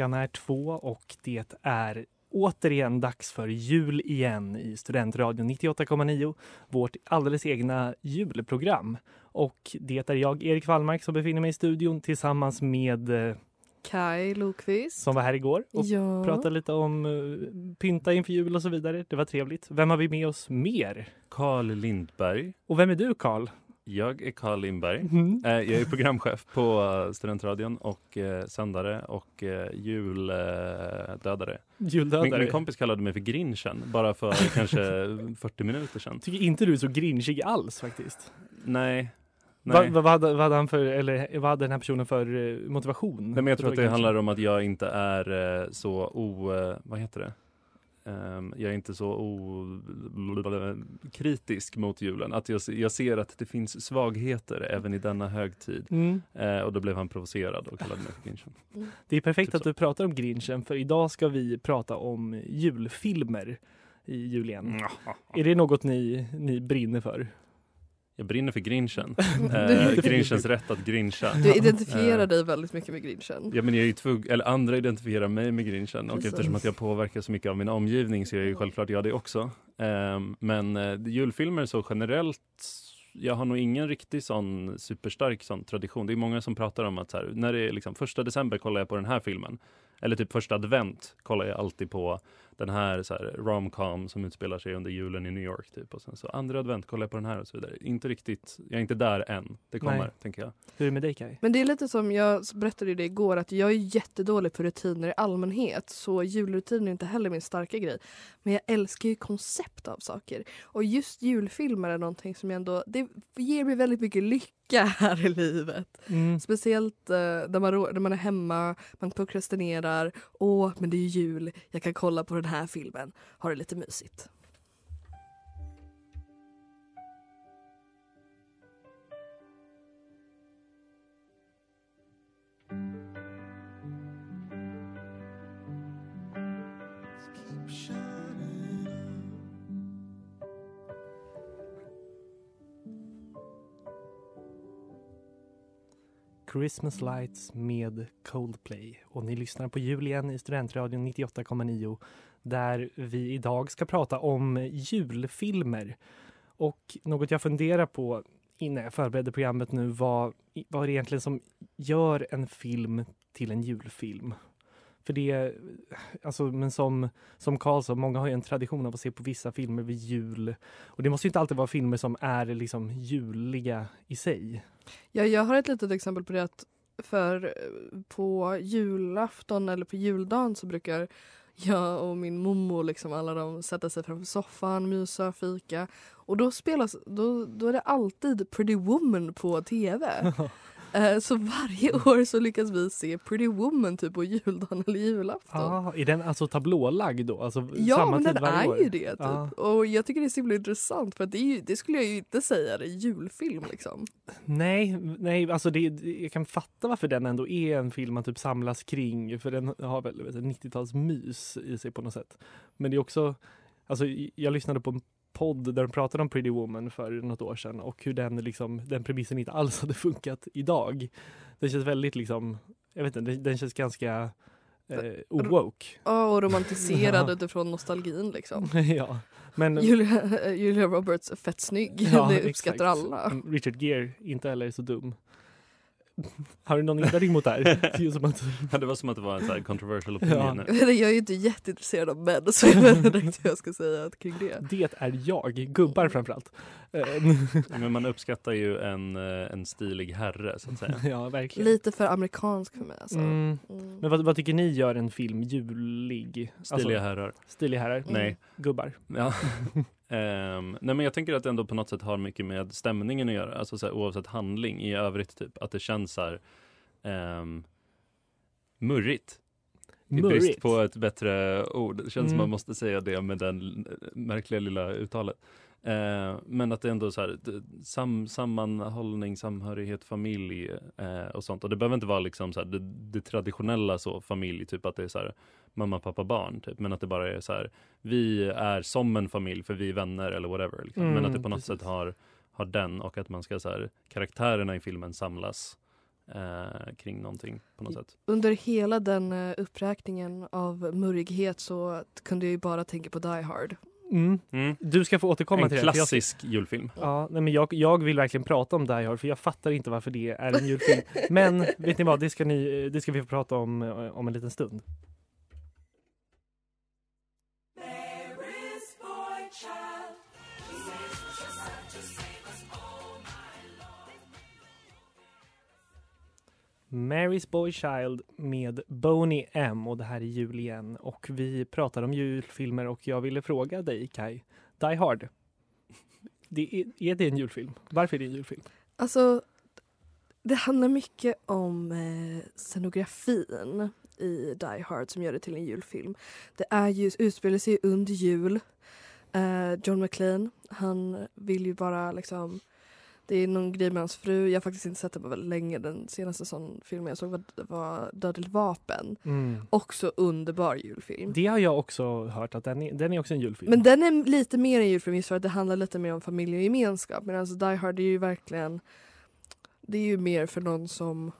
Klockan är två och det är återigen dags för jul igen i Studentradion 98,9. Vårt alldeles egna julprogram. Och det är jag, Erik Wallmark, som befinner mig i studion tillsammans med eh, Kai Lokvist. som var här igår och Ja. pratade lite om eh, pynta inför jul och så vidare. Det var trevligt. Vem har vi med oss mer? Karl Lindberg. Och vem är du Karl? Jag är Karl Lindberg. Mm. Jag är programchef på eh, Studentradion och eh, sändare och juldödare. Min, min kompis kallade mig för Grinchen bara för kanske 40 minuter sedan. Tycker inte du är så grinchig alls faktiskt. Nej. Va, Nej. va, vad, hade, vad hade han för, eller vad hade den här personen för motivation? Nej, men jag tror att det Kanske- handlar om att jag inte är så o... Vad heter det? Ehm, jag är inte så o, kritisk mot julen. Att jag, se- jag ser att det finns svagheter även i denna högtid. Mm. Eh, och då blev han provocerad och kallade mig för Grinchen. Det är perfekt Typ att du pratar om Grinchen för idag ska vi prata om julfilmer i julen. Mm. Är det något ni, ni brinner för? Jag brinner för Grinchen. Eh, Grinchens rätt att grincha. Du identifierar Eh. dig väldigt mycket med Grinchen. Ja men jag är ju tvugg, eller andra identifierar mig med Grinchen och Precis. eftersom att jag påverkar så mycket av min omgivning så är jag ju självklart jag det också. Ehm, men eh, julfilmer så generellt, jag har nog ingen riktig sån superstark sån tradition. Det är många som pratar om att här, när det är liksom första december kollar jag på den här filmen. Eller typ första advent kollar jag alltid på den här, så här romcom som utspelar sig under julen i New York typ. Och sen så andra advent kollar jag på den här och så vidare. Inte riktigt, jag är inte där än. Det kommer, Nej. tänker jag. Hur är det med dig Kaj? Men det är lite som jag berättade det igår att jag är jättedålig på rutiner i allmänhet så julrutiner är inte heller min starka grej. Men jag älskar ju koncept av saker. Och just julfilmer är någonting som jag ändå, det ger mig väldigt mycket lycka här i livet. Mm. Speciellt eh, när, man, när man är hemma, man prokrastinerar. Åh, men det är ju jul, jag kan kolla på den här filmen. Ha det lite mysigt. Christmas Lights med Coldplay. Och ni lyssnar på jul igen i Studentradion 98,9 där vi idag ska prata om julfilmer. Och något jag funderar på innan jag förberedde programmet nu var vad är det egentligen som gör en film till en julfilm? För det, alltså, men som, som Karl sa, många har ju en tradition av att se på vissa filmer vid jul. Och det måste ju inte alltid vara filmer som är liksom juliga i sig. Ja, jag har ett litet exempel på det att för på julafton eller på juldagen så brukar jag och min mommo liksom alla de sätta sig framför soffan, mysa, fika. Och då spelas, då, då är det alltid Pretty Woman på tv. Eh, så varje år så lyckas vi se Pretty Woman typ på juldagen eller julafton. Ah, är den alltså tablålagd då? Alltså Ja, samma men tid den varje är år? ju det. Typ. Ja. Och jag tycker det är så himla intressant för att det, ju, det skulle jag ju inte säga är julfilm liksom. Nej, nej alltså det, jag kan fatta varför den ändå är en film man typ samlas kring. För den har väl vet, du, 90-talsmys i sig på något sätt. Men det är också, alltså jag lyssnade på en podd där de pratade om Pretty Woman för något år sedan och hur den, liksom, den premissen inte alls hade funkat idag. Den känns väldigt liksom, jag vet inte, den, känns ganska eh, owoke. Ja, och romantiserad utifrån nostalgin liksom. ja, men Julia, Julia Roberts är fett snygg. Ja, det exakt. uppskattar alla. Richard Gere inte heller så dum. Har du någon invändning mot det här? Det att, Ja, det var som att det var en så här controversial opinion Ja. Jag är ju inte jätteintresserad av män så jag vet inte riktigt vad jag ska säga kring det. det är jag, gubbar framförallt. Eh, Men man uppskattar ju en, eh, en stilig herre så att säga. ja, verkligen. Lite för amerikansk för mig alltså. Mm. Mm. Men vad, vad tycker ni gör en film julig? Stiliga herrar. Stiliga herrar? Nej. Gubbar? Ja. Ehm, nej men jag tänker att det ändå på något sätt har mycket med stämningen att göra. Alltså så här, oavsett handling i övrigt typ. Att det känns så här um, murrigt. I brist på ett bättre ord. Det känns som Mm. man måste säga det med den eh, märkliga lilla uttalet. Eh, men att det ändå så här, sam, sammanhållning, samhörighet, familj eh, och sånt. Och det behöver inte vara liksom så här, det, det traditionella så familj, typ att det är så här mamma, pappa, barn. Typ. Men att det bara är så här, vi är som en familj för vi är vänner eller whatever. Liksom. men Mm, att det på något precis. sätt har, har den och att man ska så här, karaktärerna i filmen samlas eh, kring någonting på något sätt. Under hela den eh, uppräkningen av murrighet så kunde jag ju bara tänka på Die Hard. Mm. Mm. Du ska få återkomma En till det. jag- klassisk julfilm. Ja, nej men jag, jag vill verkligen prata om Die Hard för jag fattar inte varför det är en julfilm. Men vet ni vad, det ska, ni, det ska vi få prata om eh, om en liten stund. Mary's Boy Child med Boney M och det här är jul igen och vi pratar om julfilmer och jag ville fråga dig Kai, Die Hard. Det är, är det en julfilm? Varför är det en julfilm? Alltså, det handlar mycket om eh, scenografin i Die Hard som gör det till en julfilm. Det är ju, utspelar sig under jul. Eh, John McClane, han vill ju bara liksom det är någon grej med hans fru. Jag har faktiskt inte sett det på väldigt länge. Den senaste sån filmen jag såg var, var Dödligt vapen. Också underbar julfilm. Det har jag också hört att den är, den är också en julfilm. Men den är lite mer en julfilm just för att det handlar lite mer om familj och gemenskap. Medan alltså Die Hard är ju verkligen Det är ju mer för någon som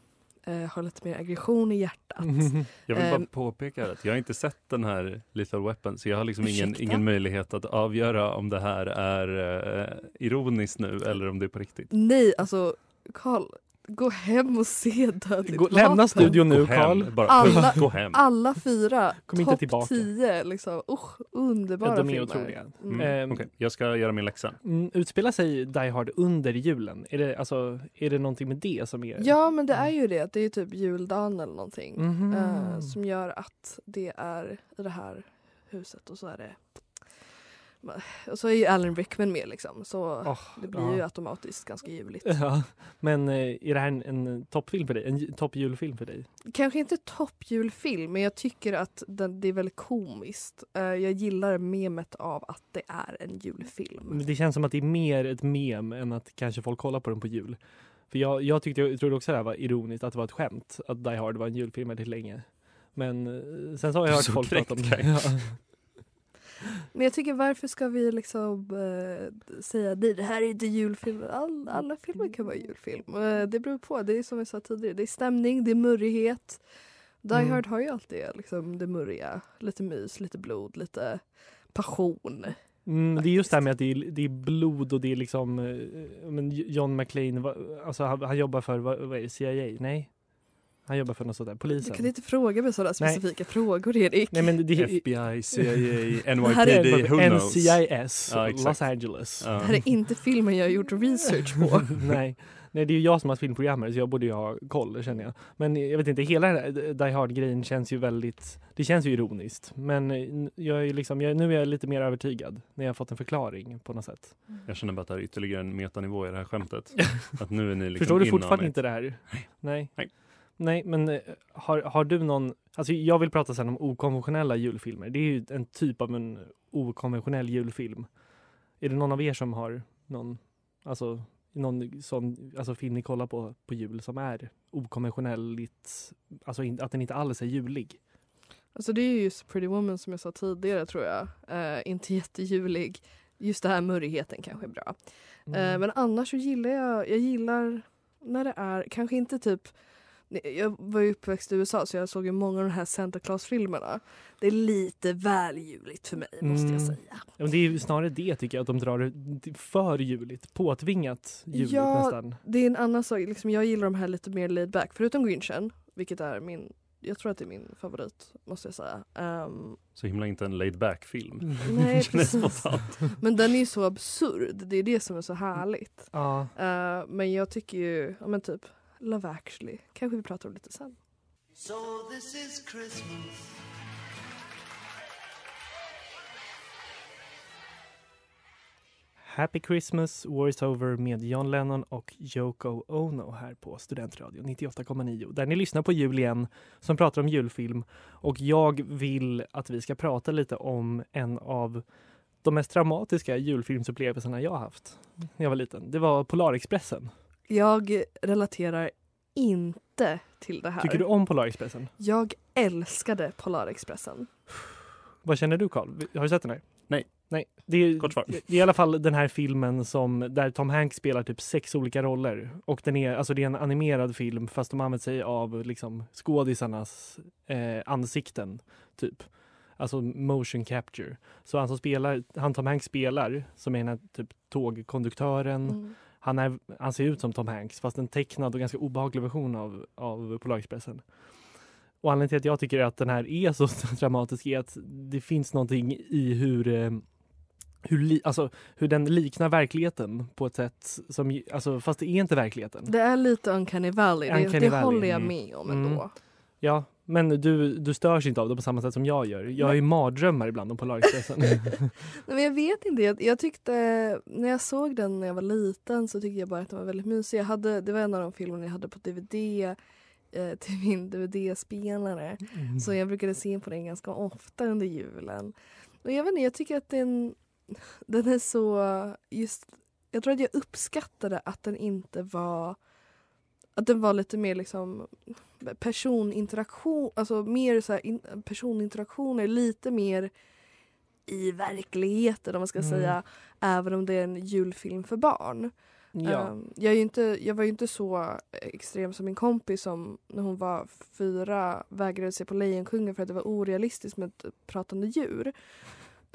har lite mer aggression i hjärtat. Jag vill bara Ehm. påpeka att jag har inte sett den här Lethal Weapon så jag har liksom ingen, Ursäkta? ingen möjlighet att avgöra om det här är eh, ironiskt nu eller om det är på riktigt. Nej, alltså Karl, gå hem och se Dödligt Gå, vapen. lämna studion nu Karl. Alla- gå hem. Alla fyra, Kom inte topp tillbaka. tio, liksom. Usch, underbara Ja, de är filmer. otroliga. Mm. Ehm, Okej, jag ska göra min läxa. mm, utspelar sig Die Hard under julen? Är det, alltså, är det någonting med det som är... Ja, men det är ju det. Det är typ juldagen eller någonting. Mhm. eh, som gör att det är i det här huset och så är det och så är ju Alan Rickman med liksom. Så Åh, det blir ja. ju automatiskt ganska juligt. Ja, men eh, är det här en, en toppfilm för dig? En ju- toppjulfilm för dig? Kanske inte toppjulfilm men jag tycker att den, det är väldigt komiskt. Eh, jag gillar memet av att det är en julfilm. Men Det känns som att det är mer ett mem än att kanske folk kollar på den på jul. För jag, jag tyckte, jag trodde också det här var ironiskt, att det var ett skämt att Die Hard var en julfilm väldigt länge. Men eh, sen så har jag hört folk prata om det. Ja. Men jag tycker varför ska vi liksom eh, säga nej det här är inte julfilm. All, alla filmer kan vara julfilm. Eh, det beror på, det är som jag sa tidigare, det är stämning, det är murrighet. Die Mm. Hard har ju alltid liksom, det murriga, lite mys, lite blod, lite passion. Mm, det är just det här med att det är, det är blod och det är liksom eh, men John McClane, alltså han, han jobbar för, vad, vad är det, CIA? Nej? Han jobbar för något sånt där, Du polisen. kan inte fråga mig sådana Nej. specifika frågor Erik. Nej men det, FBI, CIA, NYPD, who knows? NCIS, Ja. Los Angeles. Ja. Det här är inte filmen jag har gjort research på. Nej. Nej, det är ju jag som har filmprogrammare så jag borde ju ha koll känner jag. Men jag vet inte, hela Die Hard-grejen känns ju väldigt, det känns ju ironiskt. Men eh, jag är liksom, jag, nu är jag lite mer övertygad när jag har fått en förklaring på något sätt. Jag känner bara att det här är ytterligare en metanivå i det här skämtet. Att nu är ni liksom Förstår du fortfarande inte det här? Nej. Nej. Nej, men eh, har, har du någon, alltså jag vill prata sen om okonventionella julfilmer. Det är ju en typ av en okonventionell julfilm. Är det någon av er som har någon, alltså någon sån alltså film ni kollar på på jul som är okonventionellt, alltså in, att den inte alls är julig? Alltså det är ju just Pretty Woman som jag sa tidigare tror jag. Eh, inte jättejulig. Just det här murrigheten kanske är bra. Mm. Eh, men annars så gillar jag, jag gillar när det är, kanske inte typ Jag var ju uppväxt i USA så jag såg ju många av de här Santa Claus-filmerna. Det är lite väl juligt för mig måste jag Mm. säga. Ja, men det är ju snarare det tycker jag, att de drar det för juligt. Påtvingat juligt Ja, nästan. Det är en annan sak, liksom, jag gillar de här lite mer laid back. Förutom Grinchen, vilket är min, jag tror att det är min favorit måste jag säga. Ehm, Så himla inte en laid back film. nej Känns precis. Men den är ju så absurd, det är det som är så härligt. Ja. Eh, men jag tycker ju, ja men typ Love actually, kanske vi pratar om lite sen. So this is Christmas. Happy Christmas, War is over med John Lennon och Yoko Ono här på Studentradion 98,9 där ni lyssnar på Jul igen som pratar om julfilm och jag vill att vi ska prata lite om en av de mest traumatiska julfilmsupplevelserna jag har haft när jag var liten. Det var Polarexpressen. Jag relaterar inte till det här. Tycker du om Polarexpressen? Jag älskade Polarexpressen. Vad känner du Carl? Har du sett den här? Nej. Nej, det är, Kort svar. det är i alla fall den här filmen som där Tom Hanks spelar typ sex olika roller. Och den är, alltså det är en animerad film fast de använder sig av liksom skådisarnas eh, ansikten. Typ. Alltså motion capture. Så han som spelar, han Tom Hanks spelar, som är den här typ tågkonduktören. Mm. Han, är, han ser ut som Tom Hanks fast en tecknad och ganska obehaglig version av, av Polarexpressen. Och anledningen till att jag tycker att den här är så dramatisk är att det finns någonting i hur, eh, hur, li, alltså, hur den liknar verkligheten på ett sätt som, alltså, fast det är inte verkligheten. Det är lite Uncanny Valley, det, Uncanny det Valley, håller jag mm. med om Mm. ändå. Ja, men du, du störs inte av det på samma sätt som jag gör. Jag har ju mardrömmar ibland om Polarexpressen. Nej, men jag vet inte, jag, jag tyckte när jag såg den när jag var liten så tyckte jag bara att den var väldigt mysig. Jag hade, det var en av de filmerna jag hade på DVD eh, till min DVD-spelare. Mm. Så jag brukade se på den ganska ofta under julen. Och jag vet inte, jag tycker att den, den är så just jag tror att jag uppskattade att den inte var att den var lite mer liksom personinteraktion, alltså mer så in, personinteraktioner, lite mer i verkligheten om man ska Mm. säga, även om det är en julfilm för barn. ja. Um, jag, är inte, jag var ju inte så extrem som min kompis som när hon var fyra vägrade se på Lejonkungen för att det var orealistiskt med ett pratande djur.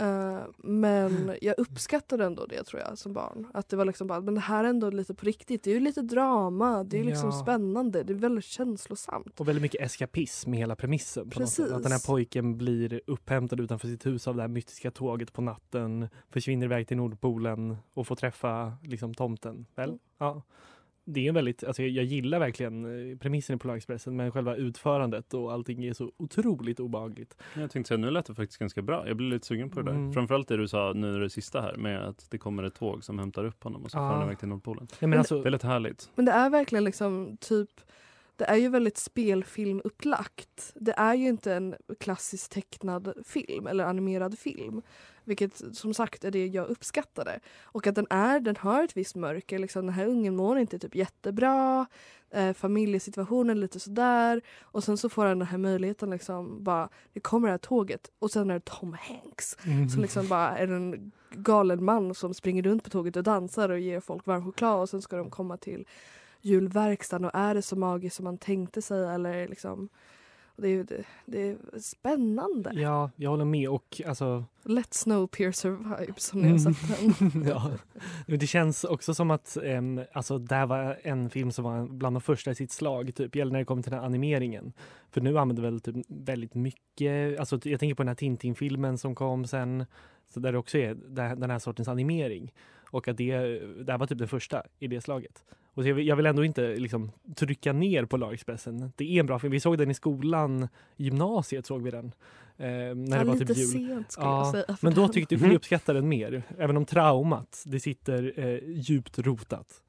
Uh, men jag uppskattade ändå det tror jag som barn. Att det var liksom bara, men det här är ändå lite på riktigt. Det är ju lite drama, det är liksom Ja. spännande, det är väldigt känslosamt. Och väldigt mycket eskapism med hela premissen. Sätt. Att den här Precis. pojken blir upphämtad utanför sitt hus av det här mystiska tåget på natten, försvinner iväg till Nordpolen och får träffa liksom, tomten. Väl? Mm. Ja. Det är en väldigt, alltså jag, jag gillar verkligen eh, premissen i Polarexpressen men själva utförandet och allting är så otroligt obehagligt. Jag tänkte säga, nu lät det faktiskt ganska bra. Jag blir lite sugen på det där. Mm. Framförallt det du sa nu det sista här med att det kommer ett tåg som hämtar upp honom och så Ja. far han iväg till Nordpolen. Ja, men Men- alltså, Det är lite härligt. Men det är verkligen liksom typ det är ju väldigt spelfilmupplagt. Det är ju inte en klassiskt tecknad film eller animerad film. Vilket som sagt är det jag uppskattade. Och att den är, den har ett visst mörker. Liksom, den här ungen mår inte typ jättebra. Eh, familjesituationen lite sådär. Och sen så får han den här möjligheten liksom bara, det kommer det här tåget och sen är det Tom Hanks. mm. Som liksom bara är en galen man som springer runt på tåget och dansar och ger folk varm choklad och sen ska de komma till julverkstan och är det så magiskt som man tänkte sig eller liksom det är, det, det är spännande. Ja, jag håller med och alltså Let Snowpiercer vibes som ni har sett den. ja. Det känns också som att um, alltså, det här var en film som var bland de första i sitt slag, typ, gäller när det kommer till den animeringen. För nu använder väl typ väldigt mycket, alltså, jag tänker på den här Tintin-filmen som kom sen, så där det också är den här sortens animering. Och att det, det här var typ den första i det slaget. Och så jag, vill, jag vill ändå inte liksom, trycka ner på Lagexpressen. Det är en bra film. Vi såg den i skolan, gymnasiet såg vi den. Eh, när Ja, det var lite typ jul. sent skulle Ja, jag säga. Men då tyckte vi uppskattar den mer, även om traumat, det sitter eh, djupt rotat.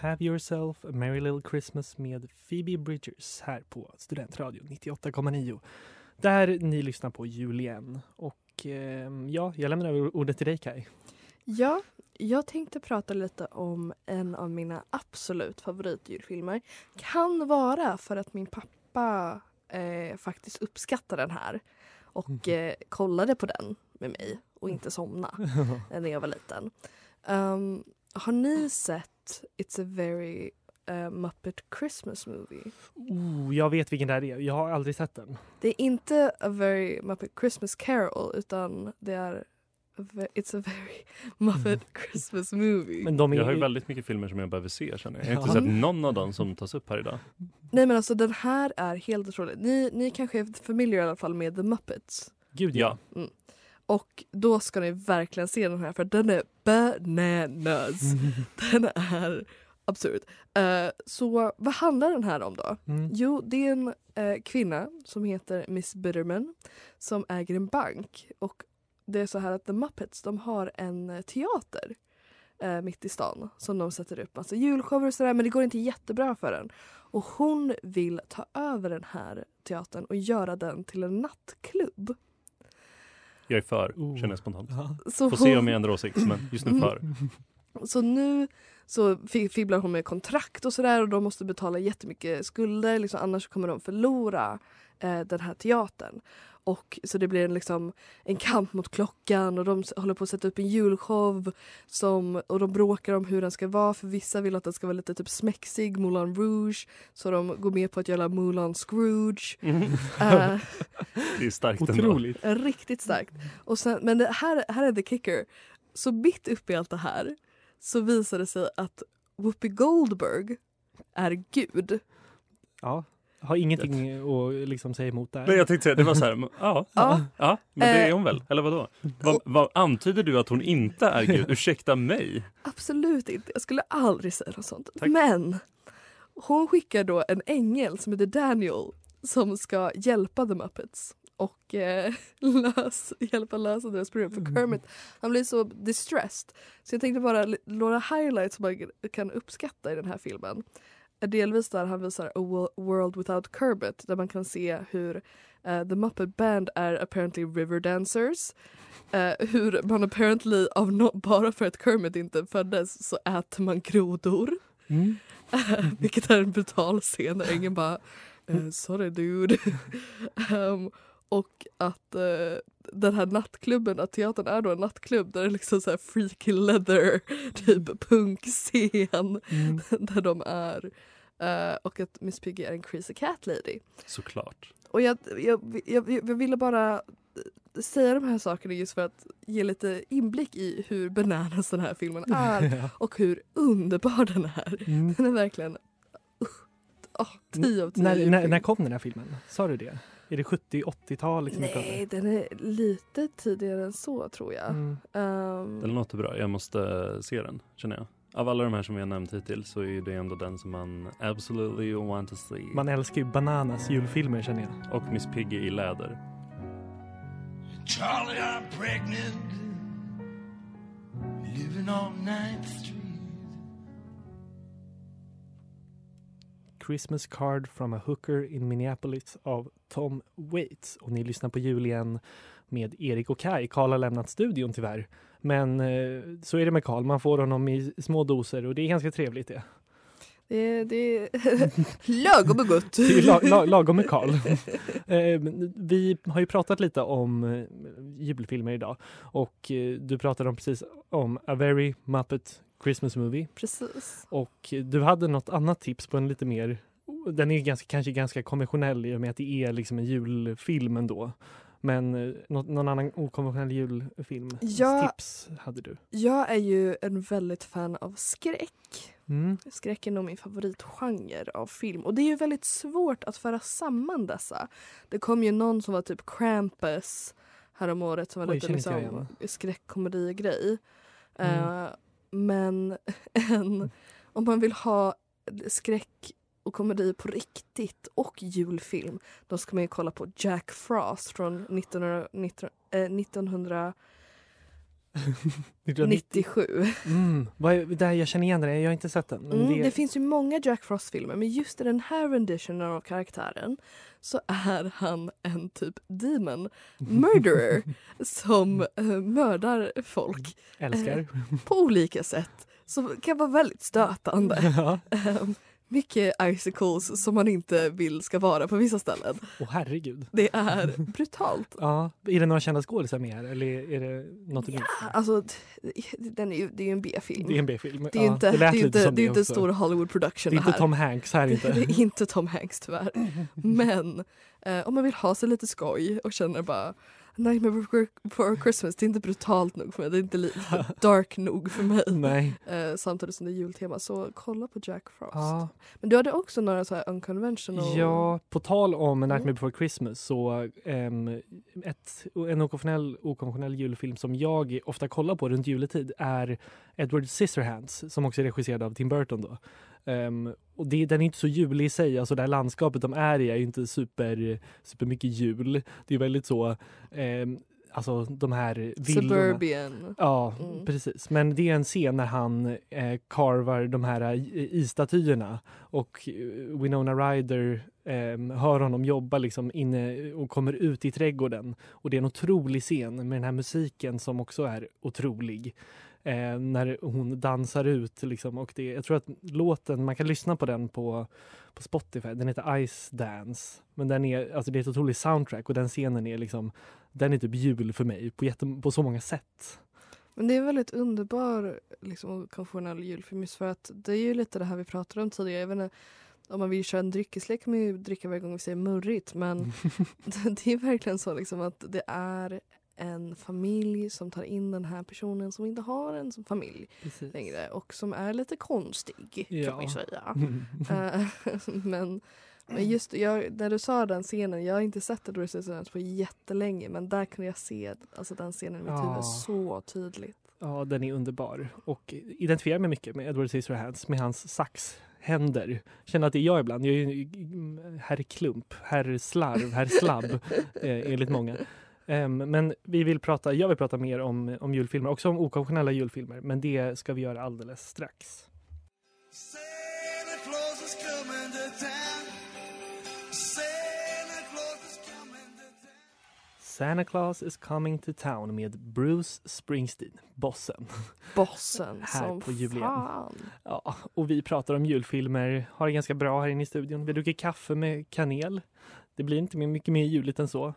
Have yourself a merry little Christmas med Phoebe Bridgers här på Studentradion 98,9. Där ni lyssnar på jul igen. Och eh, ja, jag lämnar över ordet till dig Kai. Ja, jag tänkte prata lite om en av mina absolut favoritjulfilmer. Kan vara för att min pappa eh, faktiskt uppskattar den här och eh, kollade på den med mig och inte somna när jag var liten. Um, har ni sett It's a very eh, Muppet Christmas movie? Oh, jag vet vilken det här är. Jag har aldrig sett den. Det är inte A very Muppet Christmas Carol utan det är It's a very Muppet Christmas movie. Men de är Jag har ju väldigt mycket filmer som jag behöver se känner jag. Jag har inte Ja. sett någon av dem som tas upp här idag. Nej men alltså den här är helt otrolig. Ni, ni kanske är familiar i alla fall med The Muppets. Gud ja. Ja. Och då ska ni verkligen se den här för den är bananas. Den är absurd. Eh, så vad handlar den här om då? Mm. Jo, det är en eh, kvinna som heter Miss Bitterman som äger en bank. Och det är så här att The Muppets de har en eh, teater mitt i stan som de sätter upp massa julshower och sådär men det går inte jättebra för den. Och hon vill ta över den här teatern och göra den till en nattklubb. Jag är för, Oh. känner jag spontant. Ja. Så Får se hon- om jag ändrar åsikt, men just nu för. Så nu så fi- fibblar hon med kontrakt och sådär och de måste betala jättemycket skulder liksom, annars kommer de förlora eh, den här teatern. Och så det blir en, liksom, en kamp mot klockan och de håller på att sätta upp en julshow som, och de bråkar om hur den ska vara för vissa vill att den ska vara lite typ smexig, Moulin Rouge så de går med på att göra Moulin Scrooge. Eh, Det är starkt ändå. Otroligt. Riktigt starkt. Och sen, men det här, här är the kicker. Så mitt uppe i allt det här så visar det sig att Whoopi Goldberg är gud. Ja. Har ingenting att liksom säga emot där. Men jag tänkte säga, det var så här, ja, Ja. ja, men det är Eh. hon väl? Eller vadå? Vad, vad antyder du att hon inte är gud? Ursäkta mig? Absolut inte. Jag skulle aldrig säga något sånt. Tack. Men hon skickar då en ängel som heter Daniel som ska hjälpa The Muppets och eh, lös, hjälpa lösa deras problem. För Kermit han blir så distressed. Så jag tänkte bara några highlights som man kan uppskatta i den här filmen. Delvis där han visar A Wo- World Without Kermit där man kan se hur eh, The Muppet Band är apparently river dancers. Eh, hur man apparently, av no- bara för att Kermit inte föddes så äter man grodor. Mm. Vilket är en brutal scen där ängeln bara eh, “sorry dude”. Ehm, och att eh, den här nattklubben, att teatern är då en nattklubb där det är liksom så här freaky leather, typ punkscen Mm. där de är. Eh, och att Miss Piggy är en crazy cat lady. Såklart. Och jag, jag, jag, jag ville bara säga de här sakerna just för att ge lite inblick i hur bananas den här filmen är Ja. och hur underbar den är. Mm. Den är verkligen oh, 10 av 10. När, när, när kom den här filmen? Sa du det? Är det 70-80-tal? Liksom Nej, den är lite tidigare än så tror jag. Mm. Ehm, Den låter bra. Jag måste se den, känner jag. Av alla de här som vi har nämnt hittills så är det ändå den som man absolutely want to see. Man älskar ju Bananas julfilmer känner jag. Och Miss Piggy i läder. Charlie, I'm pregnant. Living on 9th Street. Christmas Card from a Hooker in Minneapolis av Tom Waits. Och ni lyssnar på jul igen med Erik och Kai. Karl har lämnat studion tyvärr. Men eh, så är det med Karl. Man får honom i små doser och det är ganska trevligt det. det, är- det är lagom och gott. Det är la, la, lagom med Karl. Eh, vi har ju pratat lite om eh, julfilmer idag och du pratade om precis om A Very Muppet Christmas Movie Precis. och du hade något annat tips på en lite mer den är ganska, kanske ganska konventionell i och med att det är liksom en julfilm ändå. Men eh, någon annan okonventionell julfilm? Ja. Tips hade du? Jag är ju en väldigt fan av skräck. Mm. Skräck är nog min favoritgenre av film. Och det är ju väldigt svårt att föra samman dessa. Det kom ju någon som var typ Krampus häromåret som var Oj, lite jag liksom skräckkomedi-grej. Mm. Eh, men en, om man vill ha skräck och komedi på riktigt och julfilm då ska man ju kolla på Jack Frost från 1900, 19, eh, 1997. 1990. Mm. Jag känner igen den, jag har inte sett den. Mm, det, det... finns ju många Jack Frost-filmer men just i den här renditionen av karaktären så är han en typ demon murderer som eh, mördar folk älskar. på olika sätt som kan vara väldigt stötande. ja. Mycket icicles som man inte vill ska vara på vissa ställen. Åh herregud. Det är brutalt. Ja, är det några kända skådisar med eller är det något minns? Alltså, den är ju, det är ju en B-film. Det är en B-film. Det är ju Ja, inte, det är lite inte, det är inte en stor Hollywood production Det är inte här. Tom Hanks här Det inte. är inte Tom Hanks tyvärr. Men eh, om man vill ha sig lite skoj och känner bara Nightmare before Christmas, det är inte brutalt nog för mig. Det är inte dark nog för mig. Nej. Eh, samtidigt som det är jultema. Så kolla på Jack Frost. Ja. Men du hade också några så här unconventional... Ja, på tal om Mm. Nightmare before Christmas så um, ett, en okonventionell, okonventionell julfilm som jag ofta kollar på runt juletid är Edward Scissorhands som också är regisserad av Tim Burton. Då. Ehm, och det, den är inte så julig i sig, alltså det här landskapet de är i är inte super, super mycket jul. Det är väldigt så, um, alltså de här villorna. Suburban. Ja, Mm. precis. Men det är en scen när han eh, carvar de här eh, isstatyerna och eh, Winona Ryder eh, hör honom jobba liksom inne och kommer ut i trädgården. Och det är en otrolig scen med den här musiken som också är otrolig. Eh, när hon dansar ut liksom och det, jag tror att låten, man kan lyssna på den på, på Spotify, den heter Ice Dance. Men den är, alltså det är ett otroligt soundtrack och den scenen är liksom, den är typ jul för mig på, jätte, på så många sätt. Men det är en väldigt underbar liksom, konventionell julfilm just för att det är ju lite det här vi pratade om tidigare. Jag vet inte, om man vill köra en dryckeslek kan man ju dricka varje gång vi säger murrigt men det är verkligen så liksom att det är en familj som tar in den här personen som inte har en familj Precis. längre och som är lite konstig Ja. kan man ju säga. Eh, men, men just jag, när du sa den scenen, jag har inte sett Edward Scissorhands på jättelänge men där kunde jag se alltså, den scenen i mitt Ja. huvud så tydligt. Ja, den är underbar. Och identifierar mig mycket med Edward Scissorhands, med hans saxhänder. Känner att det är jag ibland. Jag är ju herr Klump, herr Slarv, herr Slabb eh, enligt många. Em, men vi vill prata, jag vill prata mer om, om julfilmer, också om okonventionella julfilmer. Men det ska vi göra alldeles strax. Santa Claus is coming to town. Med Bruce Springsteen, bossen. Bossen Här som på fan. Ja, och vi pratar om julfilmer, har det ganska bra här inne i studion. Vi dricker kaffe med kanel. Det blir inte mycket mer juligt än så.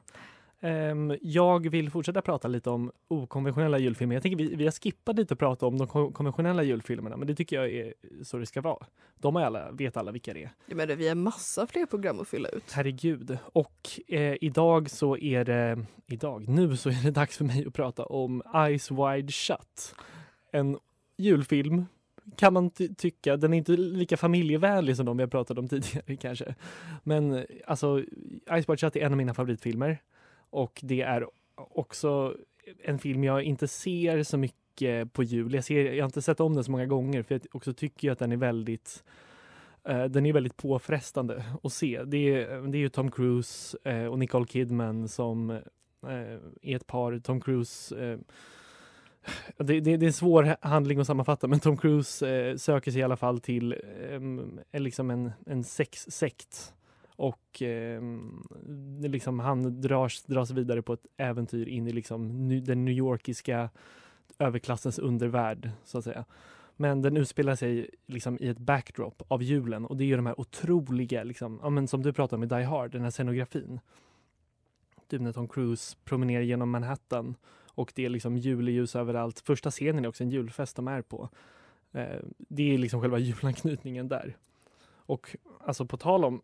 Ehm, jag vill fortsätta prata lite om okonventionella julfilmer. Jag tänker vi, vi har skippat lite att prata om de kon- konventionella julfilmerna, men det tycker jag är så det ska vara. De har alla, vet alla vilka det är. Jag menar, vi har massa fler program att fylla ut. Herregud. Och eh, idag så är det, idag, nu så är det dags för mig att prata om Eyes Wide Shut. En julfilm kan man ty- tycka. Den är inte lika familjevänlig som de vi har pratat om tidigare kanske. Men alltså, Eyes Wide Shut är en av mina favoritfilmer. Och det är också en film jag inte ser så mycket på jul. Jag, ser, jag har inte sett om den så många gånger för jag också tycker att den är väldigt eh, den är väldigt påfrestande att se. Det är, det är ju Tom Cruise eh, och Nicole Kidman som eh, är ett par. Tom Cruise eh, det, det, det är en svår handling att sammanfatta men Tom Cruise eh, söker sig i alla fall till eh, liksom en, en sexsekt och eh, liksom, han dras, dras vidare på ett äventyr in i liksom den New Yorkiska överklassens undervärld så att säga. Men den utspelar sig liksom i ett backdrop av julen och det är ju de här otroliga, liksom, ja, men som du pratade om i Die Hard, den här scenografin. Typ när Tom Cruise promenerar genom Manhattan och det är liksom juleljus överallt. Första scenen är också en julfest de är på. Eh, det är liksom själva julanknytningen där. Och alltså på tal om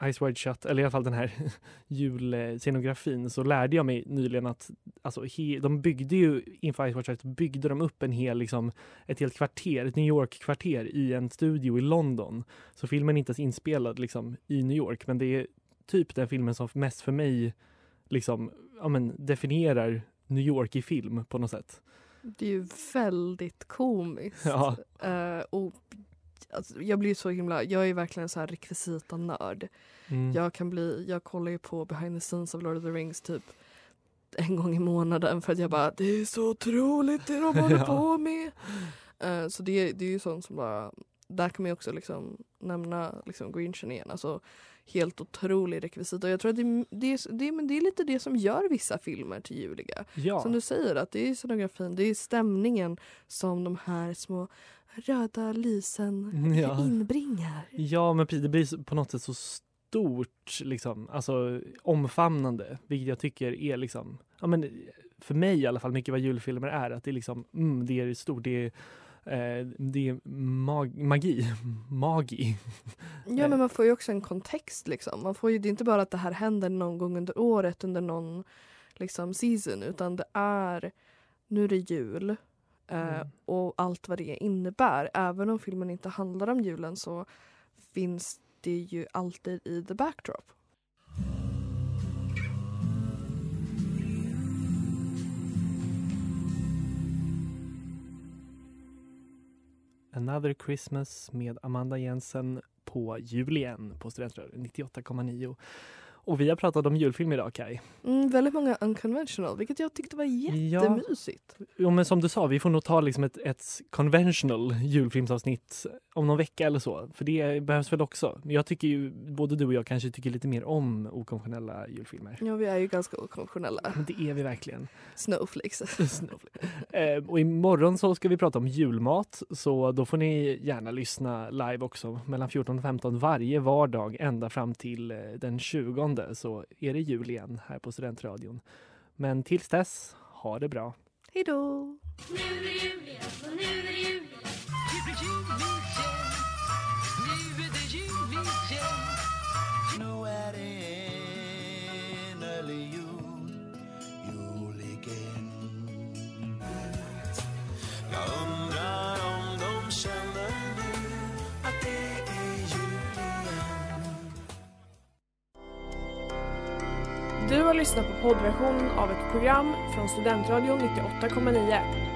Ice Wide Shut, eller i alla fall den här julscenografin, så lärde jag mig nyligen att alltså, he, de byggde ju inför Ice Wide Shut byggde de upp en hel, liksom, ett helt kvarter, ett New York-kvarter i en studio i London. Så filmen är inte ens inspelad liksom, i New York, men det är typ den filmen som mest för mig liksom, ja, men, definierar New York i film på något sätt. Det är ju väldigt komiskt. Ja. Eh, och alltså, jag blir så himla, jag är verkligen så här rekvisita-nörd. Mm. Jag kan bli, jag kollar ju på behind the scenes av Lord of the Rings typ en gång i månaden för att jag bara det är så otroligt det de håller Ja. på med. Eh, så det, det är ju sånt som bara, där kan man ju också liksom nämna liksom Grinchen igen. Alltså helt otrolig rekvisita. Och jag tror att det, det, det, men det är lite det som gör vissa filmer till juliga. Ja. Som du säger, att det är scenografin, det är stämningen som de här små röda lysen Ja. inbringar. Ja, men det blir på något sätt så stort, liksom, alltså omfamnande, vilket jag tycker är liksom, ja men för mig i alla fall, mycket vad julfilmer är, att det är liksom, mm, det är stort, det är, eh, det är mag- magi, magi. Ja men man får ju också en kontext liksom. Man får ju, det är inte bara att det här händer någon gång under året under någon liksom season utan det är nu är det jul eh, Mm. och allt vad det innebär. Även om filmen inte handlar om julen så finns det ju alltid i the backdrop. Another Christmas med Amanda Jensen på jul igen på Studentradion 98,9. Och vi har pratat om julfilm idag Kai. Mm, väldigt många unconventional vilket jag tyckte var jättemysigt. Jo, men som du sa, vi får nog ta liksom ett, ett conventional julfilmsavsnitt om någon vecka eller så. För det behövs väl också. Men Jag tycker ju, både du och jag kanske tycker lite mer om okonventionella julfilmer. Ja vi är ju ganska okonventionella. Men det är vi verkligen. Snowflakes. Snowflake. eh, och imorgon så ska vi prata om julmat. Så då får ni gärna lyssna live också. Mellan 14 och 15 varje vardag ända fram till eh, den 20 så är det jul igen här på Studentradion. Men tills dess, ha det bra. Hejdå! Nu är det jul igen och nu är det jul igen. Nu är det jul, jul igen. Jag undrar om de känner nu att det är jul igen. Du har lyssnat på poddversionen av ett program från Studentradion 98,9.